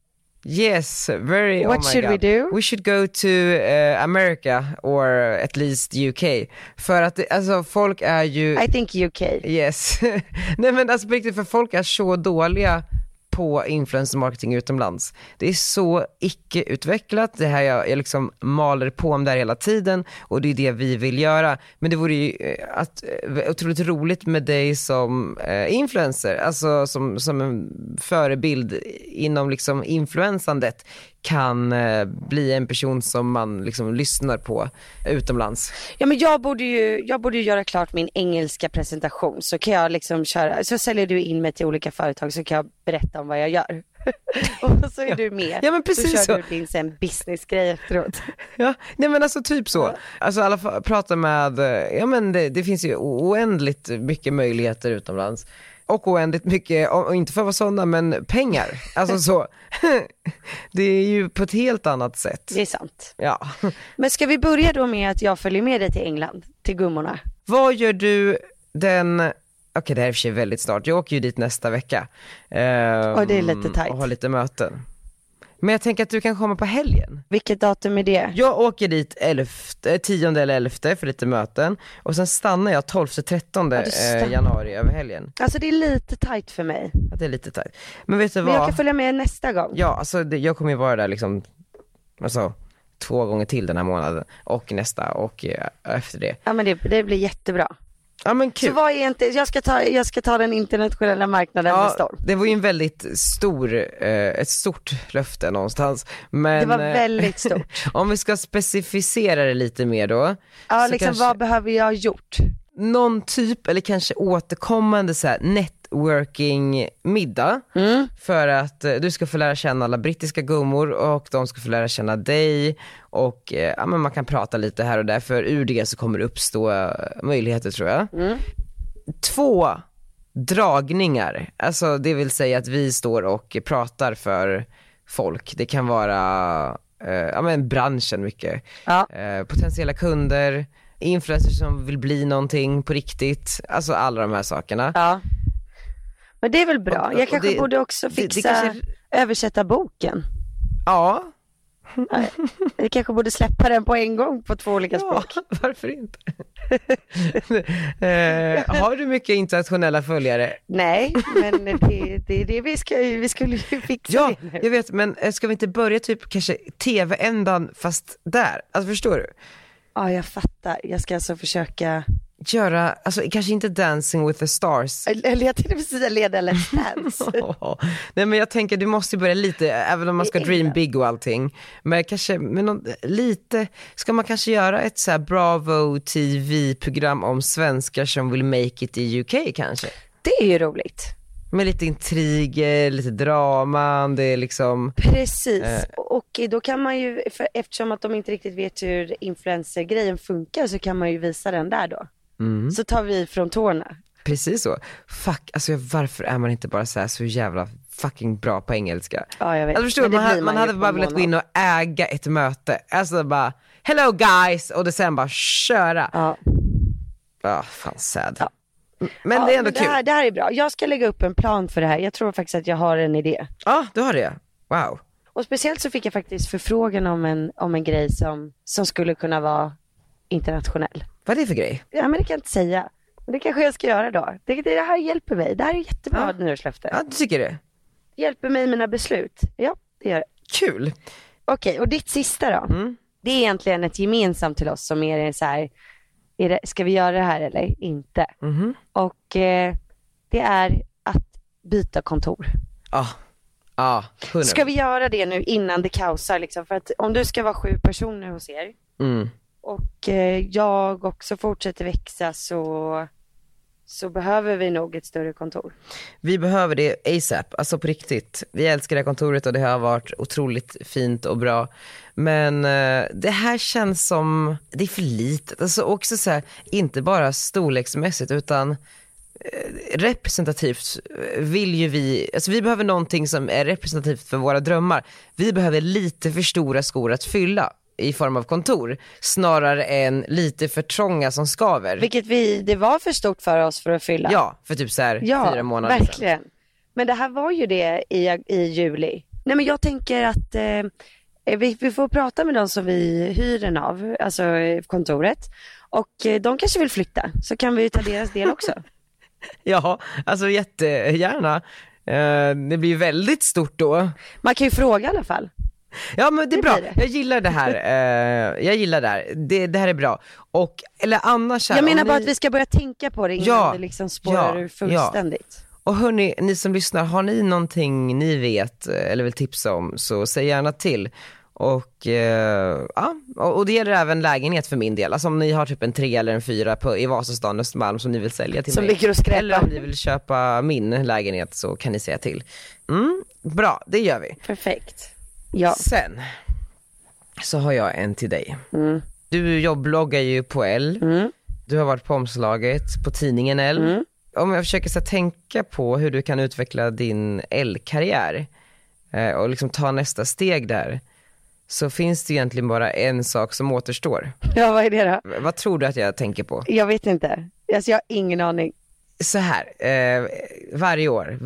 S1: Yes, very
S2: What
S1: oh
S2: should we
S1: God.
S2: do?
S1: We should go to eh, America or at least UK. För att alltså folk är ju,
S2: I think UK.
S1: yes. Nej men alltså på riktigt, för folk är så dåliga på influencer marketing utomlands. Det är så icke-utvecklat, det här jag, jag liksom maler på om där hela tiden och det är det vi vill göra. Men det vore ju eh, att, eh, otroligt roligt med dig som eh, influencer, alltså som, som en förebild inom liksom influensandet kan eh, bli en person som man liksom lyssnar på utomlands.
S2: Ja men jag borde ju, jag borde ju göra klart min engelska presentation så kan jag liksom köra, så säljer du in mig till olika företag så kan jag berätta om vad jag gör. och så är du med.
S1: Ja, men precis
S2: så kör
S1: så.
S2: du din sen businessgrej efteråt.
S1: Ja, nej men alltså typ så. Alltså alla prata med, ja men det, det finns ju oändligt mycket möjligheter utomlands. Och oändligt mycket, och inte för att vara sådana, men pengar. Alltså så. det är ju på ett helt annat sätt.
S2: Det är sant.
S1: Ja.
S2: Men ska vi börja då med att jag följer med dig till England, till gummorna?
S1: Vad gör du den, okej det här är i och för sig väldigt snart, jag åker ju dit nästa vecka. Ehm,
S2: Och det är lite tajt.
S1: Och har lite möten. Men jag tänker att du kan komma på helgen.
S2: Vilket datum är det?
S1: Jag åker dit 11, 10 eller 11 för lite möten och sen stannar jag 12-13
S2: Ja,
S1: eh, januari över helgen.
S2: Alltså det är lite tajt för mig.
S1: Ja, det är lite tajt. Men vet du
S2: Men
S1: vad?
S2: jag kan följa med nästa gång.
S1: Ja, alltså det, jag kommer ju vara där liksom, alltså två gånger till den här månaden och nästa och eh, efter det.
S2: Ja men det, det blir jättebra.
S1: Ja men
S2: Så
S1: kul.
S2: vad är inte, jag ska ta, jag ska ta den internationella marknaden med
S1: Ja,
S2: storm.
S1: det var ju en väldigt stor, eh, ett stort löfte någonstans. Men
S2: Det var
S1: eh,
S2: väldigt stort.
S1: om vi ska specificera det lite mer då.
S2: Ja
S1: så
S2: liksom
S1: kanske-
S2: vad behöver jag ha gjort?
S1: någon typ eller kanske återkommande så här networking middag
S2: Mm.
S1: för att eh, du ska få lära känna alla brittiska gummor och de ska få lära känna dig och eh, ja, men man kan prata lite här och där för ur det så kommer det uppstå eh, möjligheter tror jag.
S2: Mm.
S1: Två dragningar, alltså det vill säga att vi står och pratar för folk. Det kan vara eh, ja, men branschen mycket
S2: Ja.
S1: eh, potentiella kunder, influencers som vill bli någonting på riktigt, alltså alla de här sakerna.
S2: Ja. Men det är väl bra. Jag kanske
S1: det-
S2: borde också
S1: det- det
S2: fixa,
S1: kanske-
S2: översätta boken.
S1: Ja,
S2: Jag kanske borde släppa den på en gång på två olika
S1: ja
S2: språk.
S1: varför inte? eh, har du mycket internationella följare?
S2: Nej, men det, det är det vi ska, vi skulle ju fixa
S1: Ja,
S2: det nu.
S1: jag vet, men eh, ska vi inte börja typ kanske tv-ändan fast där? Alltså förstår du?
S2: Ja, jag fattar. Jag ska alltså försöka.
S1: Göra, alltså kanske inte Dancing with the stars.
S2: Eller jag tänkte precis leda Let's Dance.
S1: Nej men jag tänker du måste börja lite, även om man ska dream big och allting. Men kanske, med någon, lite, ska man kanske göra ett så här Bravo TV-program om svenskar som vill make it i UK kanske?
S2: Det är ju roligt.
S1: Med lite intriger, lite drama, det är liksom
S2: Precis, eh. och då kan man ju, eftersom att de inte riktigt vet hur influencer-grejen funkar så kan man ju visa den där då. Mm. Så tar vi från tårna.
S1: Precis så. Fuck, alltså varför är man inte bara så, här, så jävla fucking bra på engelska?
S2: Ja jag vet.
S1: Alltså, förstår, man, man, man hade bara velat gå in och äga ett möte. Alltså bara, hello guys, och det sen bara köra. Ja. Ja, fan sad. Ja. Men ja, det är ändå
S2: det här,
S1: kul.
S2: Det här är bra. Jag ska lägga upp en plan för det här. Jag tror faktiskt att jag har en idé.
S1: Ja, du har det. Wow.
S2: Och speciellt så fick jag faktiskt förfrågan om en, om en grej som, som skulle kunna vara internationell.
S1: Vad är det för grej?
S2: Ja men det kan jag inte säga. Men det kanske jag ska göra då. Det, det här hjälper mig. Det här är jättebra ja. nyårslöfte.
S1: Ja, du tycker det?
S2: det? Hjälper mig i mina beslut. Ja, det gör det.
S1: Kul.
S2: Okej, okay, och ditt sista då? Mm. Det är egentligen ett gemensamt till oss som är så här, är det, ska vi göra det här eller inte? Mm. Och eh, det är att byta kontor.
S1: Ja, ah. ah,
S2: Ska vi göra det nu innan det kaosar liksom? För att om du ska vara sju personer hos er mm och eh, jag också fortsätter växa så så behöver vi nog ett större kontor.
S1: Vi behöver det ASAP, alltså på riktigt. Vi älskar det här kontoret och det har varit otroligt fint och bra. Men eh, det här känns som, det är för litet. Alltså också så här, inte bara storleksmässigt utan eh, representativt vill ju vi, alltså vi behöver någonting som är representativt för våra drömmar. Vi behöver lite för stora skor att fylla i form av kontor snarare än lite för trånga som skaver.
S2: Vilket vi, det var för stort för oss för att fylla.
S1: Ja, för typ så här
S2: ja,
S1: fyra månader
S2: verkligen. Sedan. Men det här var ju det i, i juli. Nej men jag tänker att eh, vi, vi, får prata med de som vi hyr den av, alltså kontoret. Och eh, de kanske vill flytta, så kan vi ta deras del också.
S1: ja, alltså jättegärna. Eh, det blir väldigt stort då.
S2: Man kan ju fråga i alla fall.
S1: Ja men det är bra, jag gillar det här, uh, jag gillar det här, det, det, här är bra. Och, eller annars här,
S2: Jag menar bara ni... att vi ska börja tänka på det innan ja, det liksom spårar ja, ur fullständigt. Ja.
S1: Och hörni, ni som lyssnar, har ni någonting ni vet eh, eller vill tipsa om så säg gärna till. Och uh, ja, och det gäller även lägenhet för min del. Alltså om ni har typ en tre eller en fyra på, i Vasastan, Östermalm som ni vill sälja till
S2: som
S1: mig.
S2: Som ligger och skräpar.
S1: Eller om ni vill köpa min lägenhet så kan ni säga till. Mm, bra, det gör vi.
S2: Perfekt.
S1: Ja. Sen så har jag en till dig. Mm. Du jobbbloggar ju på L. Mm. Du har varit på omslaget på tidningen L. Mm. Om jag försöker så tänka på hur du kan utveckla din L-karriär eh, och liksom ta nästa steg där så finns det egentligen bara en sak som återstår.
S2: Ja, vad är det då?
S1: Vad tror du att jag tänker på?
S2: Jag vet inte. Alltså, jag har ingen aning
S1: så här, eh, varje år,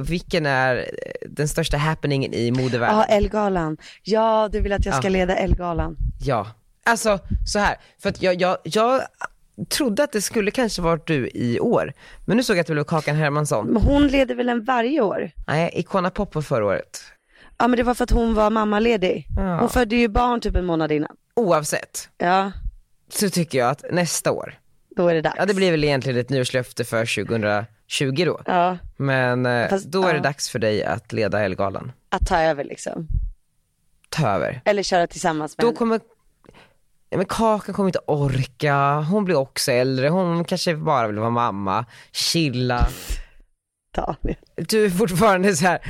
S1: vilken är den största happeningen i modevärlden?
S2: Ja, Elgalan. Ja, du vill att jag ska ja. leda Elgalan.
S1: Ja, alltså så här, för att jag, jag, jag trodde att det skulle kanske varit du i år, men nu såg jag att det blev Kakan Hermansson.
S2: Men hon leder väl en varje år?
S1: Nej, Icona Pop var förra året.
S2: Ja men det var för att hon var mammaledig. Ja. Hon födde ju barn typ en månad innan.
S1: Oavsett.
S2: Ja.
S1: Så tycker jag att nästa år,
S2: då är det dags.
S1: Ja det blir väl egentligen ett nyårslöfte för 2020 då.
S2: Ja.
S1: Men eh, Fast, då är det dags för dig att leda Elgalan.
S2: Att ta över liksom.
S1: Ta över.
S2: Eller köra tillsammans med
S1: Då kommer, ja, men Kakan kommer inte orka, hon blir också äldre, hon kanske bara vill vara mamma, chilla.
S2: Daniel.
S1: Du är fortfarande så här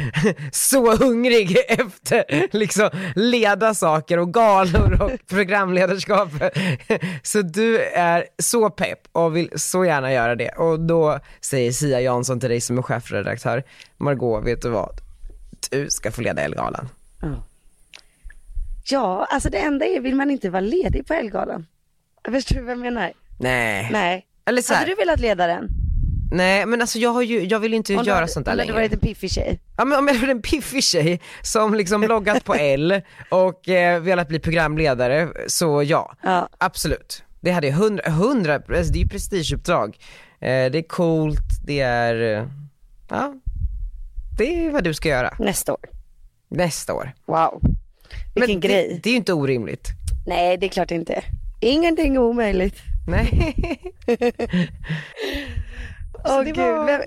S1: så hungrig efter liksom leda saker och galor och programledarskap. Så du är så pepp och vill så gärna göra det. Och då säger Sia Jansson till dig som är chefredaktör, Margot vet du vad? Du ska få leda Elgalan.
S2: Ja. ja, alltså det enda är, vill man inte vara ledig på Elgalan? Förstår du vad jag menar?
S1: Nej.
S2: Nej. Eller så här. Hade du velat leda den?
S1: Nej men alltså jag har ju, jag vill inte om göra sånt där längre.
S2: Om du varit en piffig tjej?
S1: Ja men om jag varit en piffig tjej som liksom loggat på L och eh, velat bli programledare, så ja,
S2: ja.
S1: absolut. Det hade jag hundra, hundra, alltså det är ju prestigeuppdrag. Eh, det är coolt, det är, eh, ja, det är vad du ska göra.
S2: Nästa år.
S1: Nästa år.
S2: Wow. Vilken
S1: men
S2: grej.
S1: Det, det är ju inte orimligt.
S2: Nej det är klart inte. Ingenting är omöjligt.
S1: Nej.
S2: Åh
S1: det
S2: gud,
S1: var-
S2: men,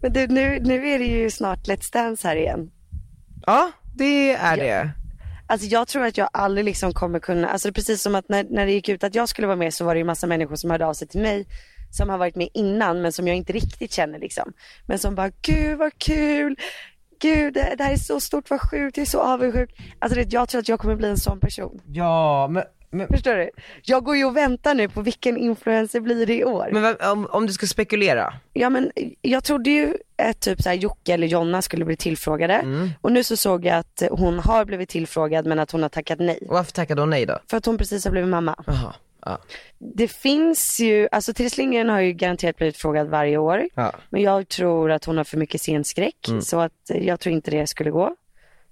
S2: men du, nu, nu är det ju snart Let's Dance här igen.
S1: Ja, det är
S2: Ja.
S1: det.
S2: Alltså jag tror att jag aldrig liksom kommer kunna, alltså det är precis som att när, när det gick ut att jag skulle vara med så var det ju massa människor som hörde av sig till mig som har varit med innan men som jag inte riktigt känner liksom. Men som bara, gud vad kul, gud det, det här är så stort, vad sjukt, jag är så avundsjuk. Alltså det, jag tror att jag kommer bli en sån person.
S1: Ja, men, men,
S2: Förstår du? Jag går ju och väntar nu på vilken influencer blir det i år.
S1: men om, om du ska spekulera.
S2: Ja men jag trodde ju att typ så här Jocke eller Jonna skulle bli tillfrågade
S1: Mm.
S2: och nu så såg jag att hon har blivit tillfrågad men att hon har tackat nej.
S1: Varför tackade hon nej då?
S2: För att hon precis har blivit mamma.
S1: Jaha, ja.
S2: Det finns ju, alltså Therese Lindgren har ju garanterat blivit frågad varje år.
S1: ja.
S2: Men jag tror att hon har för mycket scenskräck
S1: Mm.
S2: så att jag tror inte det skulle gå.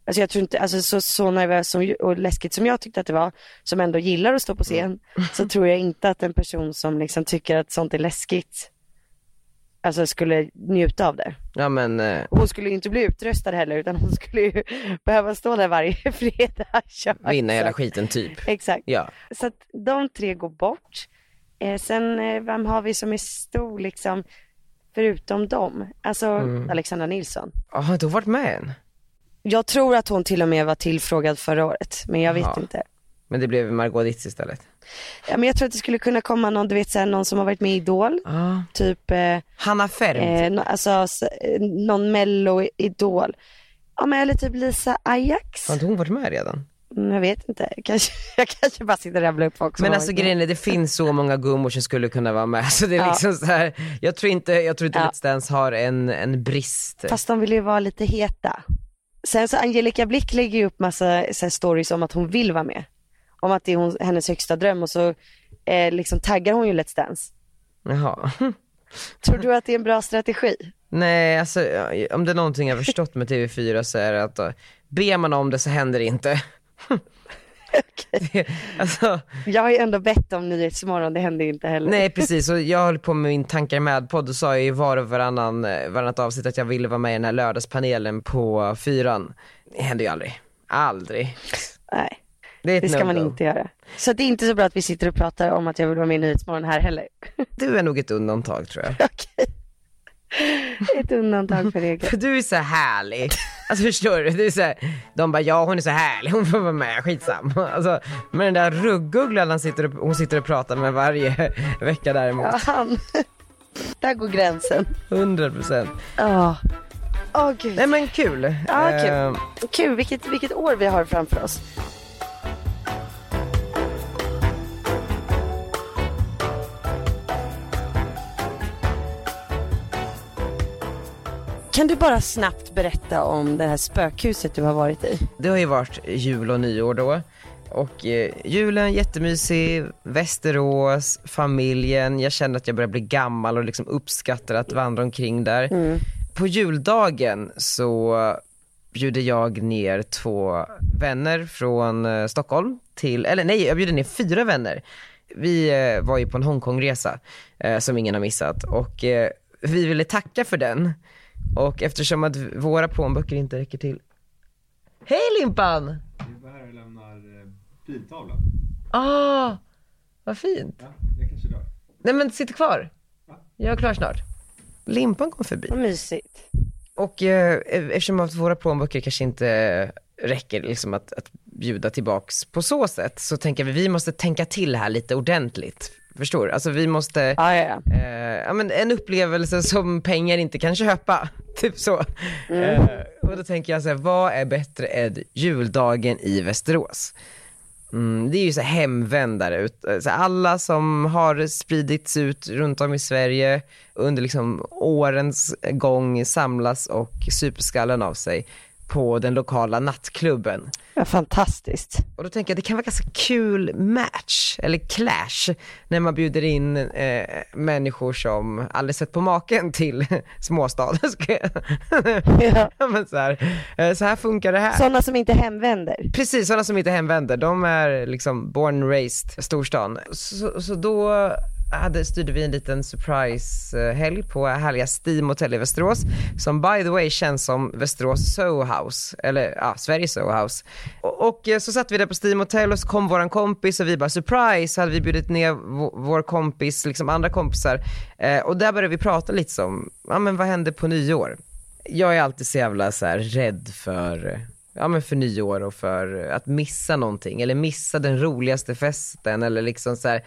S2: Alltså jag tror inte, alltså så, så nervös som, och läskigt som jag tyckte att det var, som ändå gillar att stå på scen, så tror jag inte att en person som liksom tycker att sånt är läskigt, alltså skulle njuta av det.
S1: Ja men, eh,
S2: Hon skulle ju inte bli utröstad heller utan hon skulle ju behöva stå där varje fredag. Ja,
S1: vinna hela skiten typ.
S2: Exakt.
S1: Ja.
S2: Så att de tre går bort. Eh, sen eh, vem har vi som är stor liksom, förutom dem? Alltså
S1: Mm.
S2: Alexandra Nilsson.
S1: Ja, har inte hon varit med än?
S2: Jag tror att hon till och med var tillfrågad förra året, men jag vet
S1: Jaha.
S2: inte.
S1: Men det blev Margot Dietz istället.
S2: Ja, men jag tror att det skulle kunna komma någon, du vet såhär, någon som har varit med i Idol,
S1: Ja.
S2: typ, eh,
S1: Hanna Ferm.
S2: eh, alltså eh, någon mello-idol. Ja men eller typ Lisa Ajax.
S1: Har inte hon varit med redan?
S2: Mm, Jag vet inte, kanske, jag kanske bara sitter och rabblar upp folk
S1: Men alltså grejen är, det finns så många gummor som skulle kunna vara med så det är
S2: Ja.
S1: liksom så här. jag tror inte, jag tror inte
S2: Ja.
S1: Let's Dance har en, en brist.
S2: Fast de vill ju vara lite heta. Sen så Angelica Blick lägger ju upp massa så stories om att hon vill vara med. Om att det är hon, hennes högsta dröm och så eh, liksom taggar hon ju Let's Dance.
S1: Jaha.
S2: Tror du att det är en bra strategi?
S1: Nej, alltså om det är någonting jag har förstått med TV4 så är det att då, ber man om det så händer det inte. Det- alltså,
S2: Jag har ju ändå bett om Nyhetsmorgon, det händer ju inte heller.
S1: nej precis, och jag höll på med min Tankar med-podd och sa i var och varannan, eh, varannat avsnitt att jag ville vara med i den här lördagspanelen på fyran. Det händer ju aldrig. Aldrig.
S2: Nej,
S1: Det,
S2: det ska man
S1: no-go.
S2: inte göra. Så det är inte så bra att vi sitter och pratar om att jag vill vara med i Nyhetsmorgon här heller.
S1: Du är nog ett undantag tror jag.
S2: Okej. Ett undantag för regeln.
S1: För du är så härlig. Alltså förstår du? du är så här, de bara ja hon är så härlig, hon får vara med, skitsamma. Alltså, men den där ruggugglan han sitter och, hon sitter och pratar med varje vecka däremot.
S2: Ja, han. Där går gränsen.
S1: 100 procent.
S2: Ja. Åh gud.
S1: Nej men kul.
S2: Ja, kul.
S1: Eh,
S2: Kul, vilket, vilket år vi har framför oss. Kan du bara snabbt berätta om det här spökhuset du har varit i?
S1: det har ju varit jul och nyår då. Och eh, julen jättemysig, Västerås, familjen, jag känner att jag börjar bli gammal och liksom uppskattar att vandra omkring där. På juldagen så bjuder jag ner två vänner från eh, Stockholm till, eller nej jag bjuder ner fyra vänner. Vi eh, var ju på en Hongkongresa eh, som ingen har missat och eh, vi ville tacka för den. Och eftersom att våra plånböcker inte räcker till. Hej Limpan!
S3: Vi var här och lämnar eh, biltavlan.
S1: Ah, vad fint.
S3: Ja, jag kanske dör.
S1: Nej men sitt kvar.
S3: Va?
S1: Jag är klar snart. Limpan kom förbi.
S2: Vad mysigt.
S1: Och eh, eftersom att våra plånböcker kanske inte räcker liksom att, att bjuda tillbaks på så sätt så tänker vi vi måste tänka till här lite ordentligt. Förstår? Alltså vi måste,
S2: Ja, ja, ja.
S1: eh, ja men en upplevelse som pengar inte kan köpa. Typ så. Eh, och då tänker jag så här, vad är bättre än juldagen i Västerås? Mm, det är ju så hemvändare, ut- så alla som har spridits ut runt om i Sverige under liksom årens gång samlas och super skallen av sig på den lokala nattklubben.
S2: ja fantastiskt.
S1: Och då tänker jag det kan vara ganska kul match, eller clash, när man bjuder in eh, människor som aldrig sett på maken till småstaden.
S2: Ja.
S1: Ja, men så, här, eh, så här funkar det här.
S2: Sådana som inte hemvänder.
S1: Precis, sådana som inte hemvänder, de är liksom born and raised storstan. Så, så då hade, styrde vi en liten surprise-helg på härliga Steam Hotel i Västerås, som by the way känns som Västerås Soho House, eller ja, Sveriges Soho House. Och, och eh, så satt vi där på Steam Hotel och så kom våran kompis och vi bara surprise, så hade vi bjudit ner vår, vår kompis, liksom andra kompisar. Eh, och där började vi prata lite som, ja men vad hände på nyår? Jag är alltid så jävla så här rädd för ja men för nyår och för att missa någonting eller missa den roligaste festen eller liksom så här,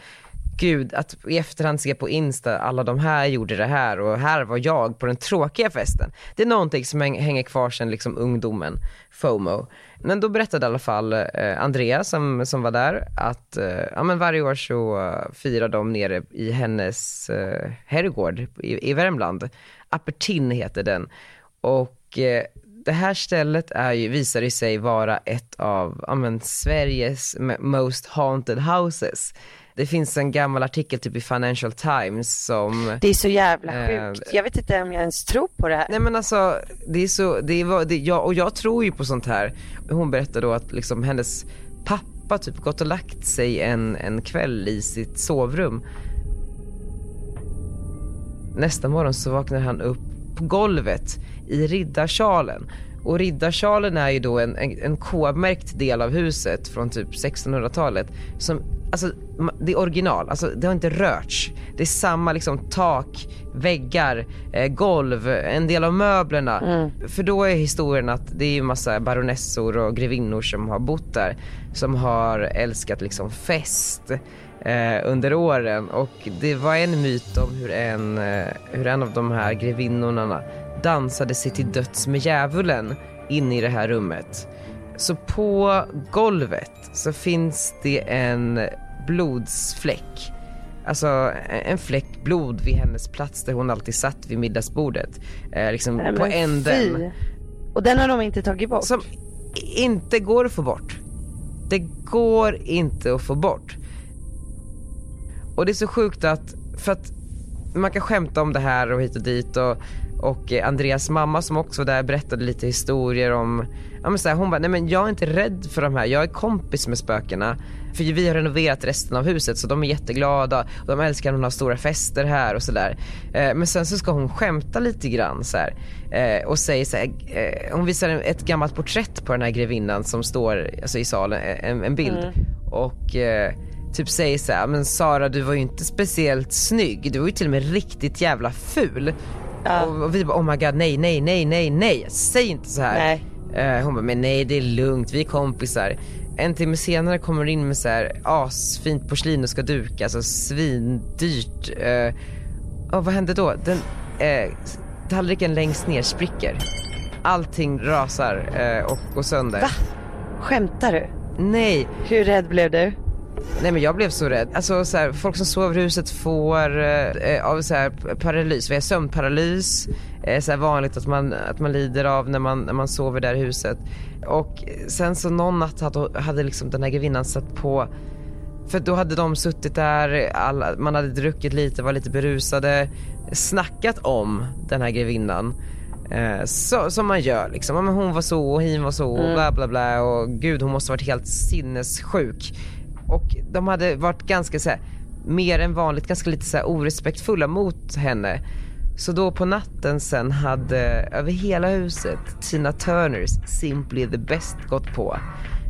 S1: gud att i efterhand se på Insta, alla de här gjorde det här och här var jag på den tråkiga festen. Det är någonting som hänger kvar sen liksom ungdomen, FOMO. Men då berättade i alla fall eh, Andrea som, som var där att eh, ja, men varje år så eh, firar de nere i hennes eh, herrgård i, i Värmland. Apertin heter den. Och eh, det här stället är ju, visar sig vara ett av ja, men, Sveriges most haunted houses. Det finns en gammal artikel typ i Financial Times som
S2: Det är så jävla eh, sjukt. jag vet inte om jag ens tror på det här.
S1: Nej men alltså, det är så, det är, det, jag, och jag tror ju på sånt här. Hon berättade då att liksom hennes pappa typ gått och lagt sig en, en kväll i sitt sovrum. Nästa morgon så vaknar han upp på golvet i riddarsalen. Och riddarsalen är ju då en, en, en K-märkt del av huset från typ 1600-talet som, alltså det är original, alltså det har inte rörts. Det är samma liksom tak, väggar, eh, golv, en del av möblerna. Mm. För då är historien att det är ju massa baronessor och grevinnor som har bott där, som har älskat liksom fest eh, under åren och det var en myt om hur en, eh, hur en av de här grevinnorna dansade sig till döds med djävulen inne i det här rummet. Så på golvet så finns det en blodsfläck. Alltså en fläck blod vid hennes plats där hon alltid satt vid middagsbordet. Eh, liksom Nej, på änden. Fy.
S2: Och den har de inte tagit bort?
S1: Som inte går att få bort. Det går inte att få bort. Och det är så sjukt att, för att man kan skämta om det här och hit och dit och och eh, Andreas mamma som också var där berättade lite historier om, ja men så här, hon bara, nej men jag är inte rädd för de här, jag är kompis med spökena. För vi har renoverat resten av huset så de är jätteglada och de älskar när hon har stora fester här och sådär. Eh, men sen så ska hon skämta lite grann så här, eh, och säger så här, eh, hon visar ett gammalt porträtt på den här grevinnan som står alltså, i salen, en, en bild. Mm. Och typ säger så här, men Sara du var ju inte speciellt snygg, du var ju till och med riktigt jävla ful. Ja. Och, och, vi bara oh my god nej nej nej nej nej säg inte så här. Nej. Uh, hon bara men nej det är lugnt vi är kompisar. En timme senare kommer hon in med så här asfint porslin och ska duka, alltså svindyrt. Uh, och vad hände då? Den, uh, tallriken längst ner spricker. Allting rasar uh, och går sönder.
S2: Va? Skämtar du?
S1: Nej.
S2: Hur rädd blev du?
S1: Nej men jag blev så rädd. Alltså så här, folk som sover i huset får eh, av så här, paralys, vi har sömnparalys, eh, så här vanligt att man, att man lider av när man, när man sover där i huset. Och sen så någon natt hade, hade liksom den här grevinnan satt på för då hade de suttit där, alla, man hade druckit lite, var lite berusade, snackat om den här grevinnan. Eh, så, som man gör liksom, men hon var så och hin var så och mm. bla bla bla och gud hon måste varit helt sinnessjuk och de hade varit ganska så här, mer än vanligt ganska lite så här orespektfulla mot henne. Så då på natten sen hade över hela huset Tina Turners Simply the Best gått på.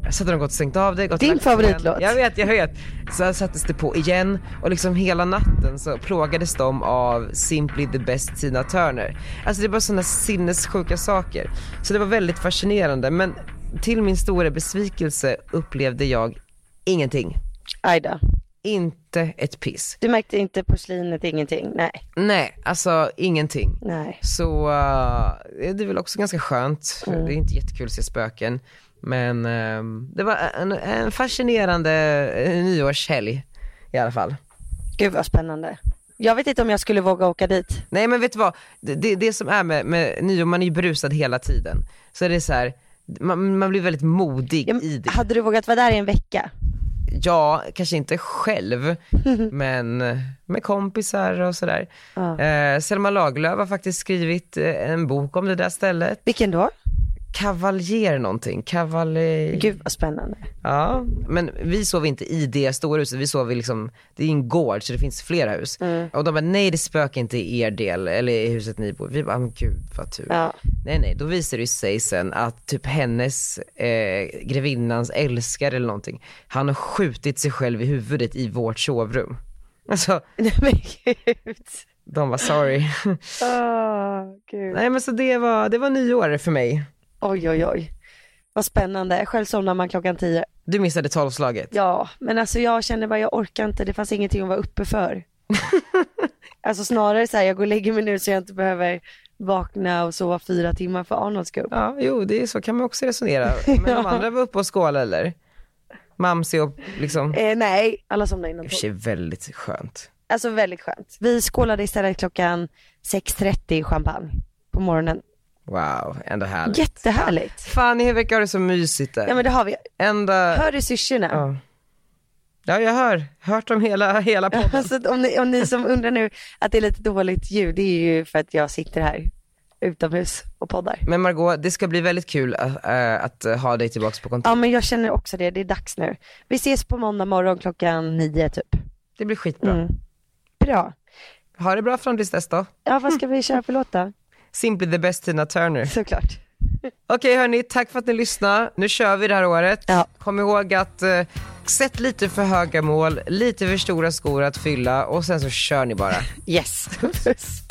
S1: Så hade de gått och stängt av det. Gått
S2: Din favoritlåt.
S1: Jag vet, jag vet. Så sattes det på igen och liksom hela natten så plågades de av Simply the Best Tina Turner. Alltså det var sådana sinnessjuka saker. Så det var väldigt fascinerande men till min stora besvikelse upplevde jag Ingenting.
S2: Ajda.
S1: Inte ett piss.
S2: Du märkte inte porslinet, ingenting? Nej.
S1: Nej, alltså ingenting.
S2: Nej.
S1: Så uh, det är väl också ganska skönt. Mm. Det är inte jättekul att se spöken. Men uh, det var en, en fascinerande uh, nyårshelg i alla fall.
S2: Gud vad spännande. Jag vet inte om jag skulle våga åka dit.
S1: Nej men vet du vad, det, det, det som är med, med nyår, man är ju berusad hela tiden. Så är det så här, man, man blir väldigt modig ja, i det.
S2: Hade du vågat vara där i en vecka?
S1: Ja, kanske inte själv, men med kompisar och sådär. Ja. Eh, Selma Lagerlöf har faktiskt skrivit eh, en bok om det där stället.
S2: Vilken då?
S1: Kavaljer någonting, kavaljer.
S4: Gud vad spännande.
S1: Ja, men vi sov inte i det stora huset, vi sov i liksom, det är en gård så det finns flera hus.
S4: Mm.
S1: Och de bara, nej det spökar inte i er del, eller i huset ni bor Vi bara, men gud vad tur.
S4: Ja.
S1: Nej nej, då visar det sig sen att typ hennes, eh, grevinnans älskare eller någonting, han har skjutit sig själv i huvudet i vårt sovrum. Alltså,
S4: Nej men gud.
S1: de var sorry.
S4: Gud.
S1: nej men så det var, det var nyår för mig.
S4: Oj oj oj. Vad spännande. Själv somnar man klockan tio.
S1: Du missade tolvslaget.
S4: Ja, men alltså jag känner bara jag orkar inte. Det fanns ingenting att vara uppe för. alltså snarare så här, jag går och lägger mig nu så jag inte behöver vakna och sova fyra timmar för Arnolds skull.
S1: Ja, jo, det är så kan man också resonera. Men de andra var uppe och skålade eller? Mamsi och liksom,
S4: Eh, nej, alla somnar innan
S1: i
S4: tolv.
S1: sig väldigt skönt.
S4: Alltså väldigt skönt. Vi skålade istället klockan 6.30 champagne på morgonen.
S1: Wow, ändå härligt.
S4: Jättehärligt.
S1: Fan i vecka har det så mysigt där.
S4: Ja men det har vi.
S1: Ända,
S4: Hör du syrsorna?
S1: ja. ja jag hör, hört om hela, hela podden.
S4: Alltså, att om, ni, om ni som undrar nu att det är lite dåligt ljud, det är ju för att jag sitter här utomhus och poddar.
S1: Men Margot, det ska bli väldigt kul att, äh, att äh, ha dig tillbaks på kontor.
S4: Ja men jag känner också det, det är dags nu. Vi ses på måndag morgon klockan nio typ.
S1: Det blir skitbra.
S4: Mm. Bra.
S1: Ha det bra fram tills dess då.
S4: Ja vad ska vi köra för låt då?
S1: Simply the best Tina Turner.
S4: Såklart.
S1: Okej hörni, tack för att ni lyssnade. Nu kör vi det här året.
S4: Ja.
S1: Kom ihåg att eh, sätt lite för höga mål, lite för stora skor att fylla och sen så kör ni bara.
S4: Yes.